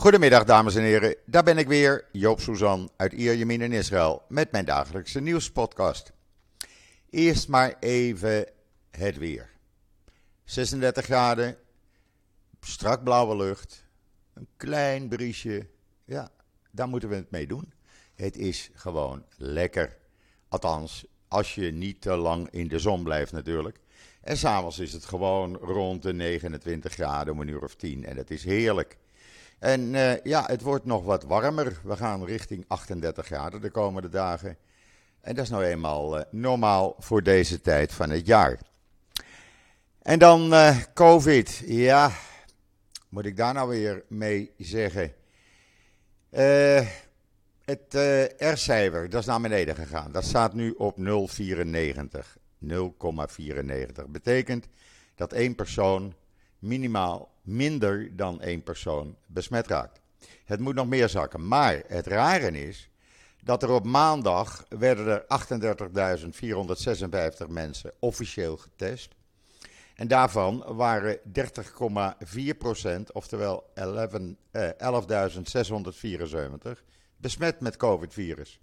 Goedemiddag dames en heren, daar ben ik weer, Joop Suzan uit Ierjemien in Israël met mijn dagelijkse nieuwspodcast. Eerst maar even het weer. 36 graden, strak blauwe lucht, een klein briesje, ja, daar moeten we het mee doen. Het is gewoon lekker. Althans, als je niet te lang in de zon blijft natuurlijk. En s'avonds is het gewoon rond de 29 graden om een uur of 10 en dat is heerlijk. En uh, ja, het wordt nog wat warmer. We gaan richting 38 graden de komende dagen. En dat is nou eenmaal uh, normaal voor deze tijd van het jaar. En dan uh, COVID. Ja, moet ik daar nou weer mee zeggen? het R-cijfer, dat is naar beneden gegaan. Dat staat nu op 0,94. 0,94. Betekent dat één persoon minimaal minder dan één persoon besmet raakt. Het moet nog meer zakken. Maar het rare is dat er op maandag werden er 38.456 mensen officieel getest. En daarvan waren 30,4%, oftewel 11.674, eh, besmet met COVID-virus.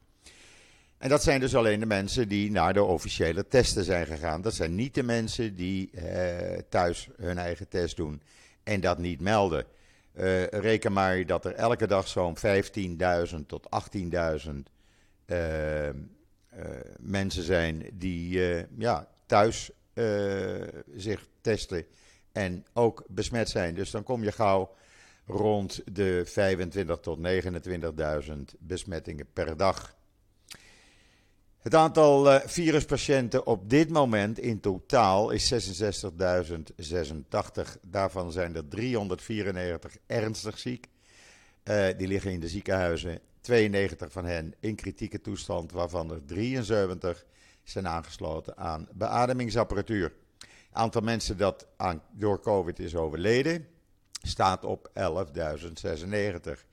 En dat zijn dus alleen de mensen die naar de officiële testen zijn gegaan. Dat zijn niet de mensen die eh, thuis hun eigen test doen en dat niet melden. Uh, reken maar dat er elke dag zo'n 15.000 tot 18.000 uh, uh, mensen zijn die eh, ja, thuis eh, zich testen en ook besmet zijn. Dus dan kom je gauw rond de 25 tot 29.000 besmettingen per dag. Het aantal uh, viruspatiënten op dit moment in totaal is 66.086. Daarvan zijn er 394 ernstig ziek. Uh, die liggen in de ziekenhuizen. 92 van hen in kritieke toestand, waarvan er 73 zijn aangesloten aan beademingsapparatuur. Het aantal mensen dat door COVID is overleden staat op 11.096.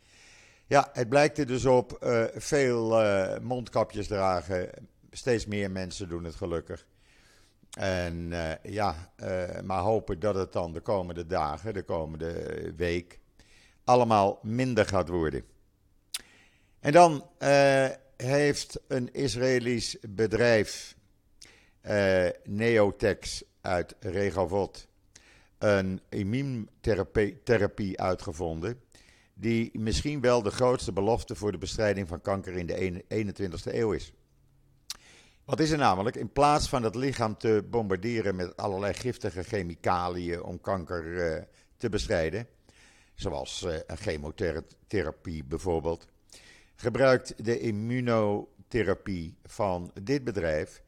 Ja, het blijkt er dus op uh, veel uh, mondkapjes dragen. Steeds meer mensen doen het gelukkig. En uh, ja, maar hopen dat het dan de komende dagen, de komende week, allemaal minder gaat worden. En dan heeft een Israëlisch bedrijf, Neotex uit Regovot, een immuuntherapie uitgevonden die misschien wel de grootste belofte voor de bestrijding van kanker in de 21ste eeuw is. Wat is er namelijk? In plaats van het lichaam te bombarderen met allerlei giftige chemicaliën om kanker uh, te bestrijden, zoals uh, een chemotherapie bijvoorbeeld, gebruikt de immunotherapie van dit bedrijf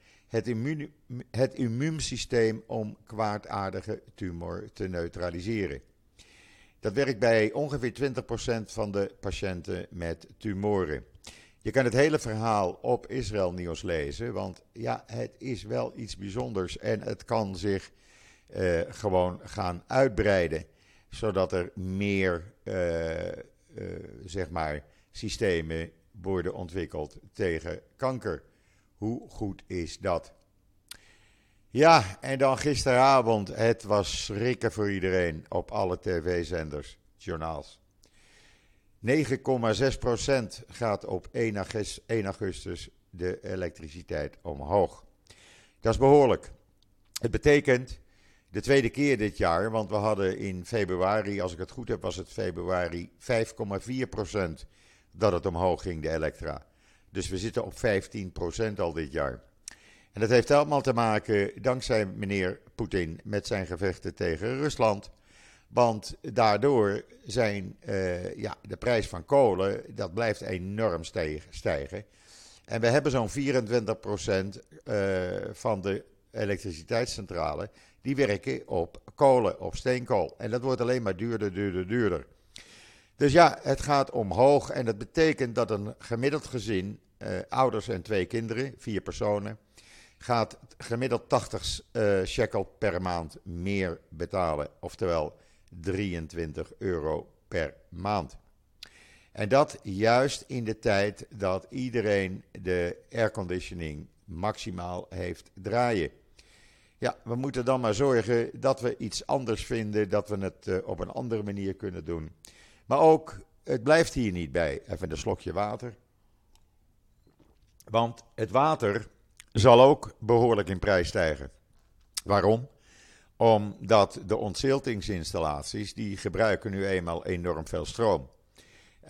het immuunsysteem om kwaadaardige tumor te neutraliseren. Dat werkt bij ongeveer 20% van de patiënten met tumoren. Je kan het hele verhaal op Israël Nieuws lezen, want ja, het is wel iets bijzonders en het kan zich uh, gewoon gaan uitbreiden, zodat er meer, uh, uh, zeg maar, systemen worden ontwikkeld tegen kanker. Hoe goed is dat? Ja, en dan gisteravond, het was schrikken voor iedereen op alle tv-zenders, journaals. 9,6% gaat op 1 augustus de elektriciteit omhoog. Dat is behoorlijk. Het betekent de tweede keer dit jaar, want we hadden in februari, als ik het goed heb, was het februari 5,4% dat het omhoog ging, de elektra. Dus we zitten op 15% al dit jaar. En dat heeft allemaal te maken, dankzij meneer Poetin, met zijn gevechten tegen Rusland. Want daardoor zijn uh, ja, de prijs van kolen, dat blijft enorm stijgen. En we hebben zo'n 24% uh, eh, van de elektriciteitscentrale, die werken op kolen, op steenkool. En dat wordt alleen maar duurder, duurder, duurder. Dus ja, het gaat omhoog en dat betekent dat een gemiddeld gezin, uh, ouders en twee kinderen, vier personen, gaat gemiddeld 80 uh, eh, shekel per maand meer betalen. Oftewel 23 euro per maand. En dat juist in de tijd dat iedereen de airconditioning maximaal heeft draaien. Ja, we moeten dan maar zorgen dat we iets anders vinden, dat we het uh, op een andere manier kunnen doen. Maar ook het blijft hier niet bij. Even een slokje water. Want het water zal ook behoorlijk in prijs stijgen. Waarom? Omdat de ontziltingsinstallaties, die gebruiken nu eenmaal enorm veel stroom.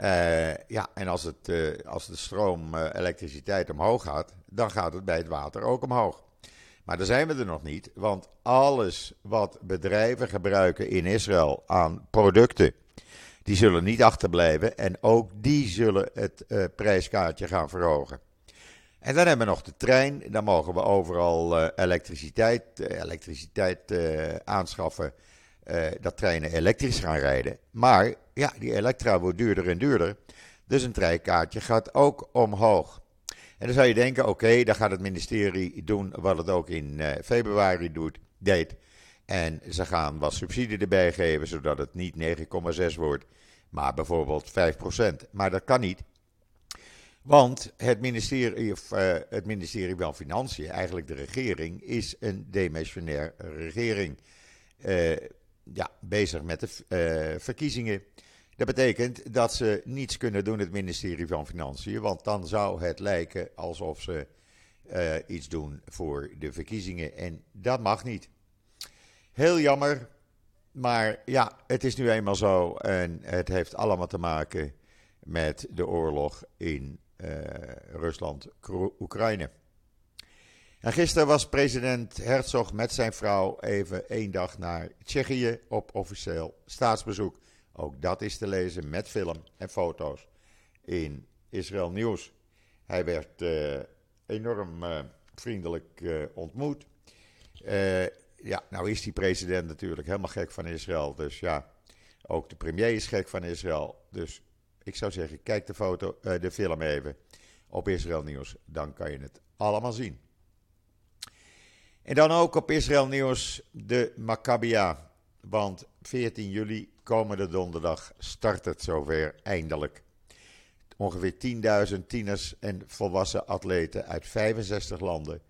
Uh, ja, en als, het, uh, als de stroom, uh, elektriciteit omhoog gaat, dan gaat het bij het water ook omhoog. Maar daar zijn we er nog niet, want alles wat bedrijven gebruiken in Israël aan producten, die zullen niet achterblijven en ook die zullen het prijskaartje gaan verhogen. En dan hebben we nog de trein. Dan mogen we overal uh, elektriciteit, uh, elektriciteit uh, aanschaffen. dat treinen elektrisch gaan rijden. Maar ja, die elektra wordt duurder en duurder. Dus een treinkaartje gaat ook omhoog. En dan zou je denken, oké, dan gaat het ministerie doen wat het ook in februari doet, deed. En ze gaan wat subsidie erbij geven, zodat het niet 9,6 wordt, maar bijvoorbeeld 5%. Maar dat kan niet. Want het ministerie, of, uh, het ministerie van Financiën, eigenlijk de regering, is een demissionair regering. Uh, ja, bezig met de verkiezingen. Dat betekent dat ze niets kunnen doen, het ministerie van Financiën. Want dan zou het lijken alsof ze iets doen voor de verkiezingen. En dat mag niet. Heel jammer. Maar ja, het is nu eenmaal zo. En het heeft allemaal te maken met de oorlog in Rusland, Oekraïne. En gisteren was president Herzog met zijn vrouw even één dag naar Tsjechië op officieel staatsbezoek. Ook dat is te lezen met film en foto's in Israël Nieuws. Hij werd uh, enorm uh, vriendelijk ontmoet. ja, nou is die president natuurlijk helemaal gek van Israël. Dus ja, ook de premier is gek van Israël. Dus ik zou zeggen, kijk de, foto, uh, de film even op Israël Nieuws. Dan kan je het allemaal zien. En dan ook op Israël Nieuws de Maccabia. Want 14 juli, komende donderdag, start het zover eindelijk. Ongeveer 10.000 tieners en volwassen atleten uit 65 landen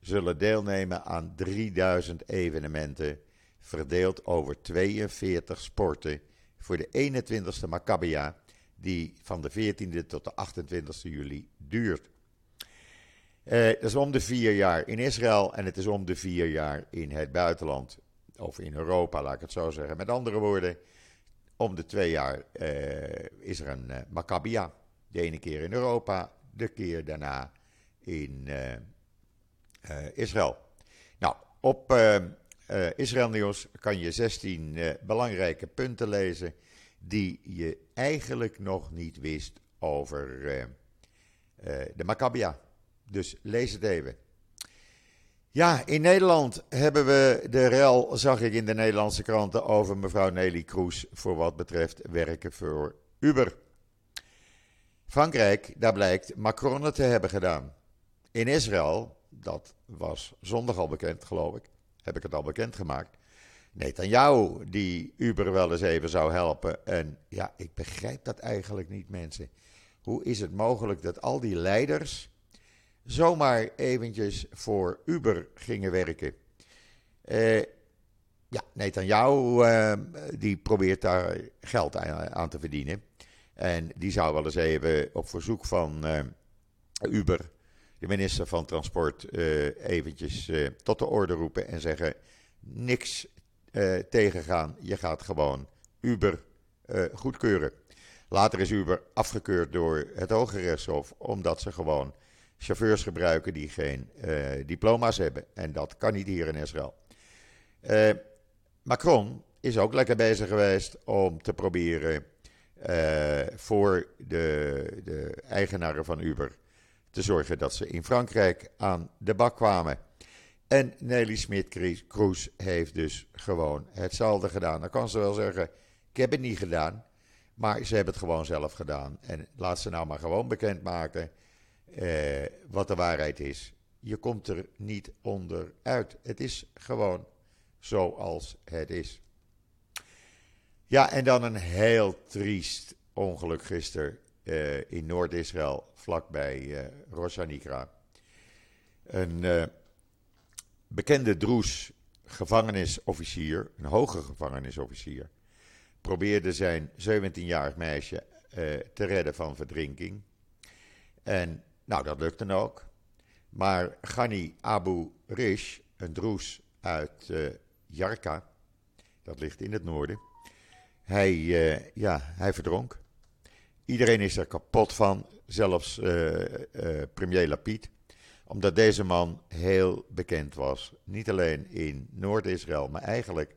zullen deelnemen aan 3000 evenementen, verdeeld over 42 sporten voor de 21ste Maccabia die van de 14e tot de 28e juli duurt. Uh, dat is om de vier jaar in Israël en het is om de vier jaar in het buitenland. Of in Europa, laat ik het zo zeggen. Met andere woorden, om de twee jaar uh, is er een uh, Maccabia. De ene keer in Europa, de keer daarna in Israël. Nou, op Israël Nieuws kan je 16 belangrijke punten lezen die je eigenlijk nog niet wist over uh, uh, de Maccabia. Dus lees het even. Ja, in Nederland hebben we de rel, zag ik in de Nederlandse kranten, over mevrouw Nelly Kroes voor wat betreft werken voor Uber. Frankrijk, daar blijkt Macron het te hebben gedaan. In Israël, dat was zondag al bekend, geloof ik, heb ik het al bekend gemaakt, Netanyahu die Uber wel eens even zou helpen. En ja, ik begrijp dat eigenlijk niet, mensen. Hoe is het mogelijk dat al die leiders zomaar eventjes voor Uber gingen werken? Uh, ja, Netanyahu uh, die probeert daar geld aan, te verdienen. En die zou wel eens even op verzoek van uh, Uber, de minister van Transport, eventjes tot de orde roepen en zeggen: niks uh, tegengaan. Je gaat gewoon Uber uh, goedkeuren. Later is Uber afgekeurd door het Hoge Rechtshof, omdat ze gewoon chauffeurs gebruiken die geen uh, diploma's hebben. En dat kan niet hier in Israël. Macron is ook lekker bezig geweest om te proberen voor de, de eigenaren van Uber te zorgen dat ze in Frankrijk aan de bak kwamen. En Nelly Smit-Kroes heeft dus gewoon hetzelfde gedaan. Dan kan ze wel zeggen: Ik heb het niet gedaan. Maar ze hebben het gewoon zelf gedaan. En laat ze nou maar gewoon bekendmaken eh, wat de waarheid is. Je komt er niet onderuit. Het is gewoon zoals het is. Ja, en dan een heel triest ongeluk gisteren uh, in Noord-Israël, vlakbij uh, Rosh Een uh, bekende Droes, gevangenisofficier, een hoge gevangenisofficier, probeerde zijn 17-jarig meisje te redden van verdrinking. En nou, dat lukte ook. Maar Ghani Abu Rish, een droes uit uh, Jarka, dat ligt in het noorden, hij, uh, ja, hij verdronk. Iedereen is er kapot van, zelfs premier Lapid, omdat deze man heel bekend was. Niet alleen in Noord-Israël, maar eigenlijk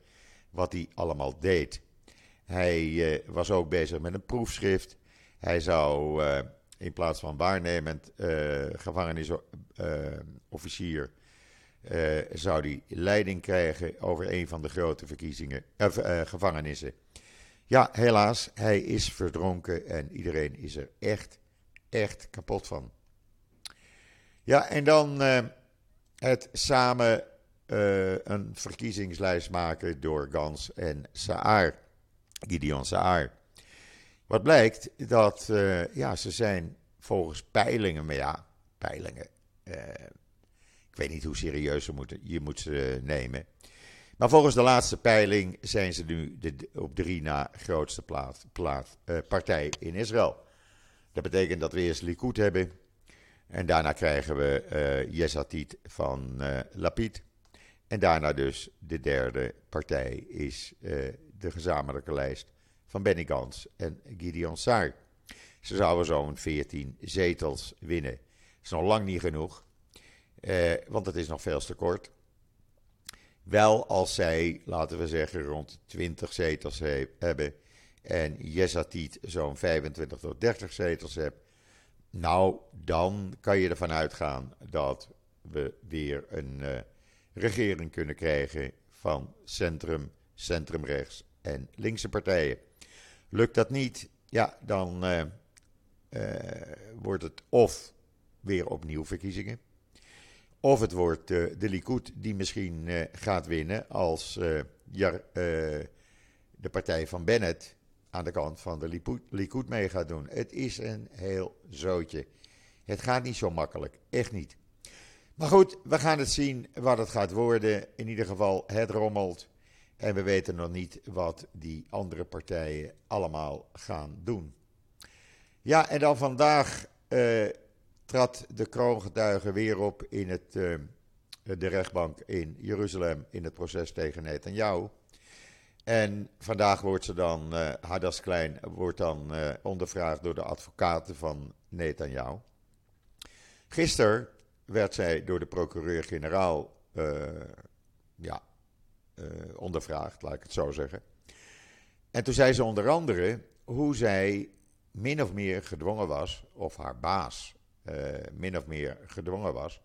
wat hij allemaal deed. Hij was ook bezig met een proefschrift. Hij zou in plaats van waarnemend uh, gevangenisofficier, zou hij leiding krijgen over een van de grote verkiezingen, gevangenissen. Ja, helaas, hij is verdronken en iedereen is er echt, echt kapot van. Ja, en dan het samen een verkiezingslijst maken door Gans en Saar, Gideon Saar. Wat blijkt, dat uh, ja, ze zijn volgens peilingen, maar ja, peilingen. Ik weet niet hoe serieus moeten, je moet ze nemen. Maar volgens de laatste peiling zijn ze nu de op drie na grootste partij in Israël. Dat betekent dat we eerst Likud hebben. En daarna krijgen we uh, Yesatit van uh, Lapid. En daarna dus de derde partij is de gezamenlijke lijst van Benny Gans en Gideon Saar. Ze zouden zo'n 14 zetels winnen. Dat is nog lang niet genoeg, eh, want het is nog veel te kort. Wel als zij, laten we zeggen, rond 20 zetels he hebben en Yesatit zo'n 25 tot 30 zetels hebt, nou, dan kan je ervan uitgaan dat we weer een uh, regering kunnen krijgen van centrum, centrumrechts en linkse partijen. Lukt dat niet, ja, dan uh, uh, wordt het of weer opnieuw verkiezingen. Of het wordt de Likud die misschien gaat winnen als de partij van Bennett aan de kant van de Likud mee gaat doen. Het is een heel zootje. Het gaat niet zo makkelijk, echt niet. Maar goed, we gaan het zien wat het gaat worden. In ieder geval, het rommelt. En we weten nog niet wat die andere partijen allemaal gaan doen. Ja, en dan vandaag uh, trad de kroongetuige weer op in het, uh, de rechtbank in Jeruzalem in het proces tegen Netanyahu. En vandaag wordt ze dan, uh, Hadas Klein, wordt dan ondervraagd door de advocaten van Netanyahu. Gisteren werd zij door de procureur-generaal ja, uh, ondervraagd, laat ik het zo zeggen. En toen zei ze onder andere hoe zij min of meer gedwongen was, of haar baas min of meer gedwongen was,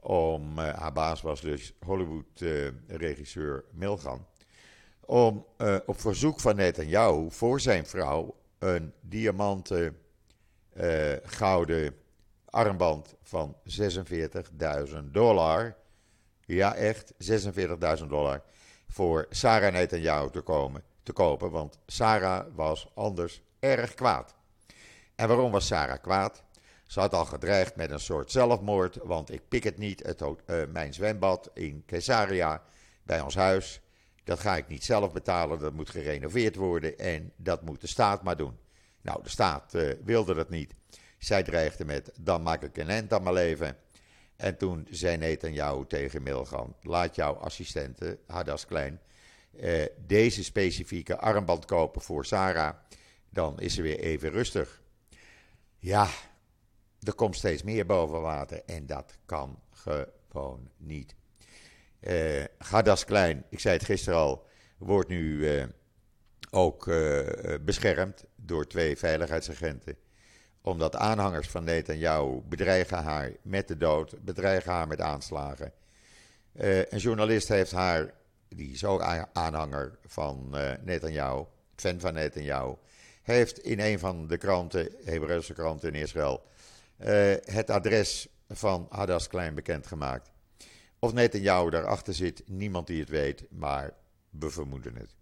om, haar baas was dus Hollywood-regisseur Milgan, om op verzoek van Netanyahu voor zijn vrouw een diamanten gouden armband van 46.000 dollar ja, echt. 46.000 dollar. Voor Sarah Netanyahu te, komen, te kopen. Want Sarah was anders erg kwaad. En waarom was Sarah kwaad? Ze had al gedreigd met een soort zelfmoord. Want ik pik het niet, het, uh, mijn zwembad in Caesarea bij ons huis. Dat ga ik niet zelf betalen. Dat moet gerenoveerd worden. En dat moet de staat maar doen. Nou, de staat uh, wilde dat niet. Zij dreigde met: dan maak ik een eind aan mijn leven. En toen zei Netanyahu tegen Milgan: laat jouw assistente, Hadas Klein, eh, deze specifieke armband kopen voor Sarah. Dan is ze weer even rustig. Ja, er komt steeds meer boven water en dat kan gewoon niet. Uh, Klein, ik zei het gisteren al, wordt nu uh, ook uh, beschermd door twee veiligheidsagenten omdat aanhangers van Netanyahu bedreigen haar met de dood, bedreigen haar met aanslagen. Een journalist heeft haar, die is ook aanhanger van uh, Netanyahu, fan van Netanyahu, heeft in een van de kranten, Hebreeuwse kranten in Israël, het adres van Hadas Klein bekendgemaakt. Of Netanyahu daarachter zit, niemand die het weet, maar we vermoeden het.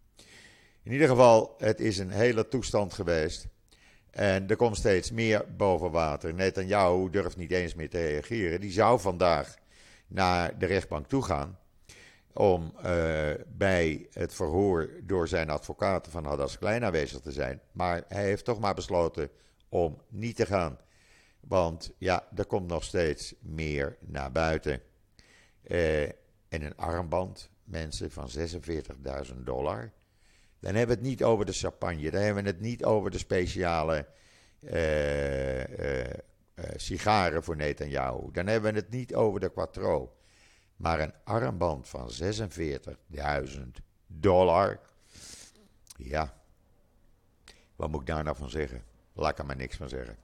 In ieder geval, het is een hele toestand geweest. En er komt steeds meer boven water. Netanyahu durft niet eens meer te reageren. Die zou vandaag naar de rechtbank toe gaan. om bij het verhoor door zijn advocaten van Hadas Klein aanwezig te zijn. Maar hij heeft toch maar besloten om niet te gaan. Want ja, er komt nog steeds meer naar buiten. Uh, en een armband, mensen, van 46.000 dollar. Dan hebben we het niet over de champagne. Dan hebben we het niet over de speciale uh, uh, sigaren voor Netanyahu. Dan hebben we het niet over de Quattro. Maar een armband van 46.000 dollar. Ja, wat moet ik daar nou van zeggen? Laat ik er maar niks van zeggen.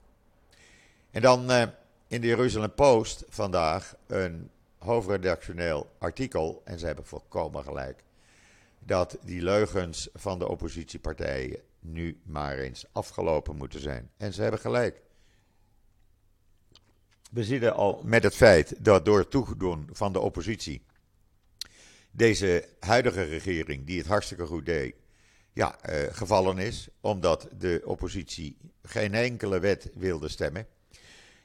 En dan uh, in de Jeruzalem Post vandaag een hoofdredactioneel artikel. En ze hebben volkomen gelijk. Dat die leugens van de oppositiepartijen nu maar eens afgelopen moeten zijn. En ze hebben gelijk. We zitten al met het feit dat door het toedoen van de oppositie. deze huidige regering, die het hartstikke goed deed. ja, uh, gevallen is. omdat de oppositie geen enkele wet wilde stemmen.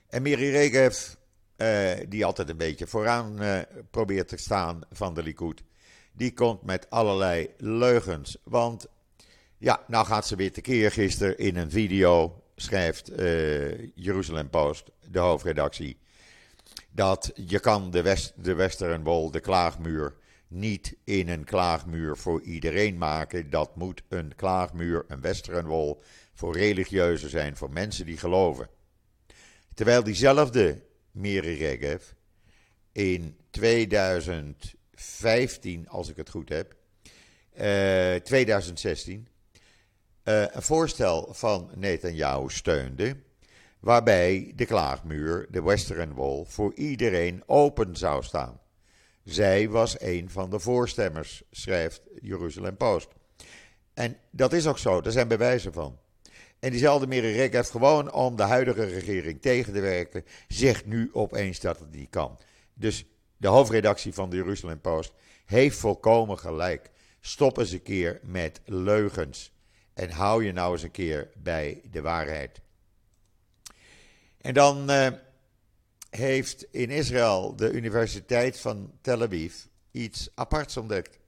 En Miri Regev, uh, die altijd een beetje vooraan uh, probeert te staan van de Likud, die komt met allerlei leugens. Want ja, nou gaat ze weer tekeer gisteren in een video, schrijft uh, Jeruzalem Post, de hoofdredactie, dat je kan de, West, de Western Wall, de klaagmuur, niet in een klaagmuur voor iedereen maken. Dat moet een klaagmuur, een Western Wall, voor religieuzen zijn, voor mensen die geloven. Terwijl diezelfde Miri Regev in 2015, als ik het goed heb, uh, 2016, uh, een voorstel van Netanyahu steunde, waarbij de klaagmuur, de Western Wall, voor iedereen open zou staan. Zij was een van de voorstemmers, schrijft Jeruzalem Post. En dat is ook zo, daar zijn bewijzen van. En diezelfde Rek heeft gewoon om de huidige regering tegen te werken, zegt nu opeens dat het niet kan. Dus de hoofdredactie van de Jeruzalem Post heeft volkomen gelijk. Stop eens een keer met leugens. En hou je nou eens een keer bij de waarheid. En dan uh, heeft in Israël de Universiteit van Tel Aviv iets aparts ontdekt.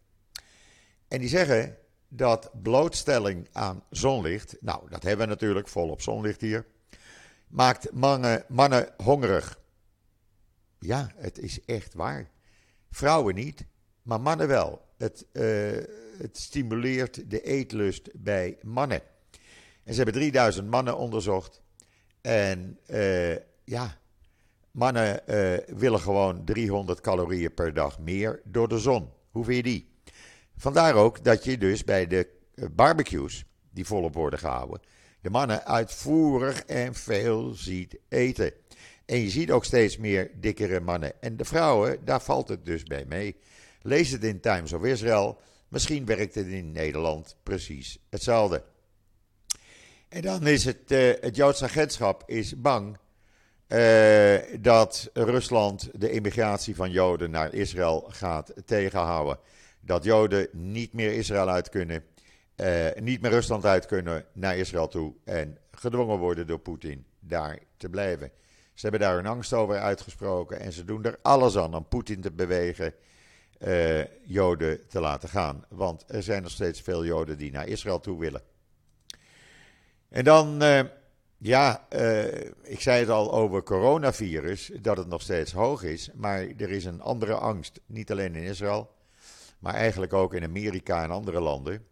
En die zeggen dat blootstelling aan zonlicht, nou dat hebben we natuurlijk volop zonlicht hier, maakt mannen, hongerig. Ja, het is echt waar. Vrouwen niet, maar mannen wel. Het, uh, het stimuleert de eetlust bij mannen. En ze hebben 3000 mannen onderzocht. En uh, ja, mannen uh, willen gewoon 300 calorieën per dag meer door de zon. Hoe vind je die? Vandaar ook dat je dus bij de eh, barbecues, die volop worden gehouden, de mannen uitvoerig en veel ziet eten. En je ziet ook steeds meer dikkere mannen. En de vrouwen, daar valt het dus bij mee. Lees het in Times of Israel. Misschien werkt het in Nederland precies hetzelfde. En dan is het, uh, het Joods agentschap is bang uh, dat Rusland de immigratie van Joden naar Israël gaat tegenhouden dat Joden niet meer Israël uit kunnen, uh, niet meer Rusland uit kunnen naar Israël toe en gedwongen worden door Poetin daar te blijven. Ze hebben daar hun angst over uitgesproken en ze doen er alles aan om Poetin te bewegen uh, Joden te laten gaan. Want er zijn nog steeds veel Joden die naar Israël toe willen. En dan, uh, ja, ik zei het al over coronavirus, dat het nog steeds hoog is, maar er is een andere angst, niet alleen in Israël, maar eigenlijk ook in Amerika en andere landen.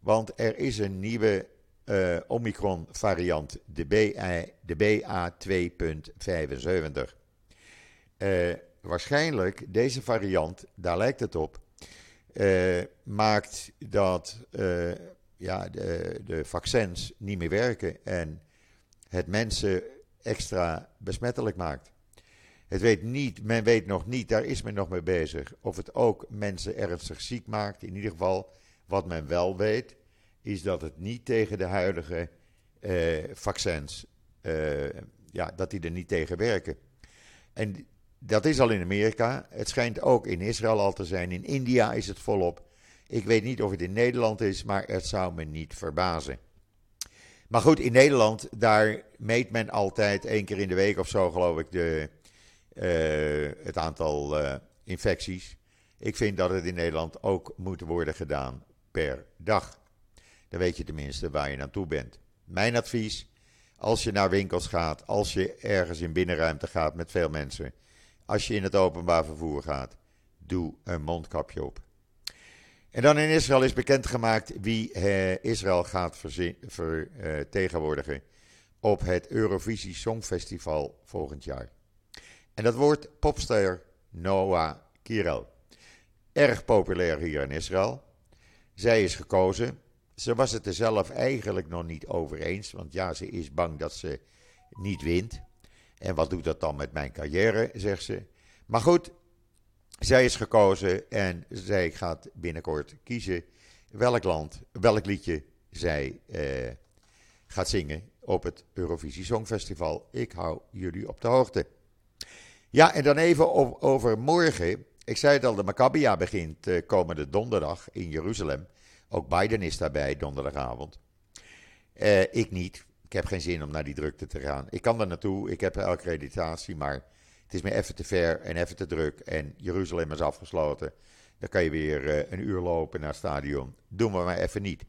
Want er is een nieuwe uh, Omicron-variant, de, BA, de BA2.75. Uh, waarschijnlijk, deze variant, daar lijkt het op, uh, maakt dat ja, de, de vaccins niet meer werken en het mensen extra besmettelijk maakt. Het weet niet, men weet nog niet, daar is men nog mee bezig, of het ook mensen ernstig ziek maakt. In ieder geval, wat men wel weet, is dat het niet tegen de huidige eh, vaccins, eh, ja, dat die er niet tegen werken. En dat is al in Amerika. Het schijnt ook in Israël al te zijn. In India is het volop. Ik weet niet of het in Nederland is, maar het zou me niet verbazen. Maar goed, in Nederland, daar meet men altijd één keer in de week of zo, geloof ik, de, het aantal uh, infecties. Ik vind dat het in Nederland ook moet worden gedaan per dag. Dan weet je tenminste waar je naartoe bent. Mijn advies: als je naar winkels gaat, als je ergens in binnenruimte gaat met veel mensen, als je in het openbaar vervoer gaat, doe een mondkapje op. En dan in Israël is bekendgemaakt wie eh, Israël gaat vertegenwoordigen op het Eurovisie Songfestival volgend jaar. En dat wordt popster Noah Kirel. Erg populair hier in Israël. Zij is gekozen. Ze was het er zelf eigenlijk nog niet over eens, want ja, ze is bang dat ze niet wint. En wat doet dat dan met mijn carrière, zegt ze. Maar goed, zij is gekozen en zij gaat binnenkort kiezen welk land, welk liedje zij eh, gaat zingen op het Eurovisie Songfestival. Ik hou jullie op de hoogte. Ja, en dan even over morgen. Ik zei het al, de Maccabia begint uh, komende donderdag in Jeruzalem. Ook Biden is daarbij donderdagavond. Uh, ik niet. Ik heb geen zin om naar die drukte te gaan. Ik kan er naartoe, ik heb accreditatie, maar het is me even te ver en even te druk. En Jeruzalem is afgesloten. Dan kan je weer uh, een uur lopen naar het stadion. Doen we maar even niet.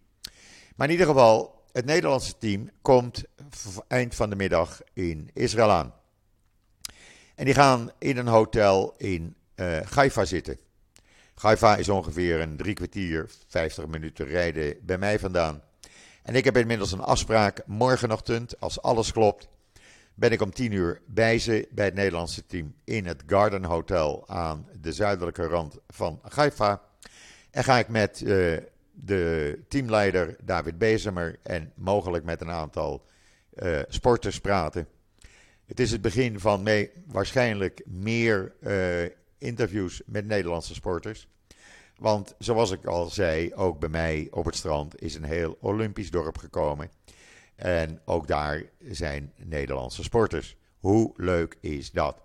Maar in ieder geval, het Nederlandse team komt eind van de middag in Israël aan. En die gaan in een hotel in uh, Haifa zitten. Haifa is ongeveer een drie kwartier, 50 minuten rijden bij mij vandaan. En ik heb inmiddels een afspraak morgenochtend, als alles klopt, ben ik om 10 uur bij ze, bij het Nederlandse team, in het Garden Hotel aan de zuidelijke rand van Haifa. En ga ik met uh, de teamleider David Bezemer en mogelijk met een aantal uh, sporters praten. Het is het begin van waarschijnlijk meer uh, interviews met Nederlandse sporters. Want zoals ik al zei, ook bij mij op het strand is een heel Olympisch dorp gekomen. En ook daar zijn Nederlandse sporters. Hoe leuk is dat?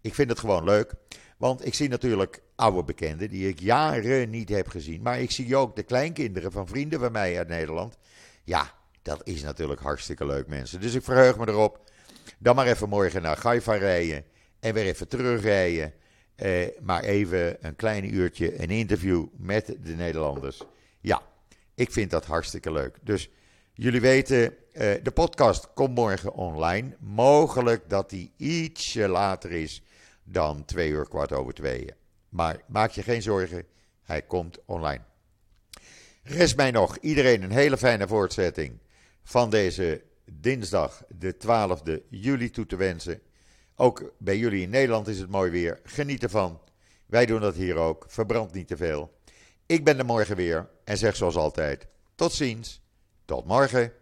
Ik vind het gewoon leuk, want ik zie natuurlijk oude bekenden die ik jaren niet heb gezien. Maar ik zie ook de kleinkinderen van vrienden van mij uit Nederland. Ja, dat is natuurlijk hartstikke leuk, mensen. Dus ik verheug me erop. Dan maar even morgen naar Gaifa rijden en weer even terugrijden. Eh, maar even een klein uurtje een interview met de Nederlanders. Ja, ik vind dat hartstikke leuk. Dus jullie weten, eh, de podcast komt morgen online. Mogelijk dat die ietsje later is dan twee uur kwart over tweeën. Maar maak je geen zorgen, hij komt online. Rest mij nog iedereen een hele fijne voortzetting van deze dinsdag, de 12e juli, toe te wensen. Ook bij jullie in Nederland is het mooi weer. Geniet ervan. Wij doen dat hier ook. Verbrand niet te veel. Ik ben er morgen weer en zeg zoals altijd: tot ziens. Tot morgen.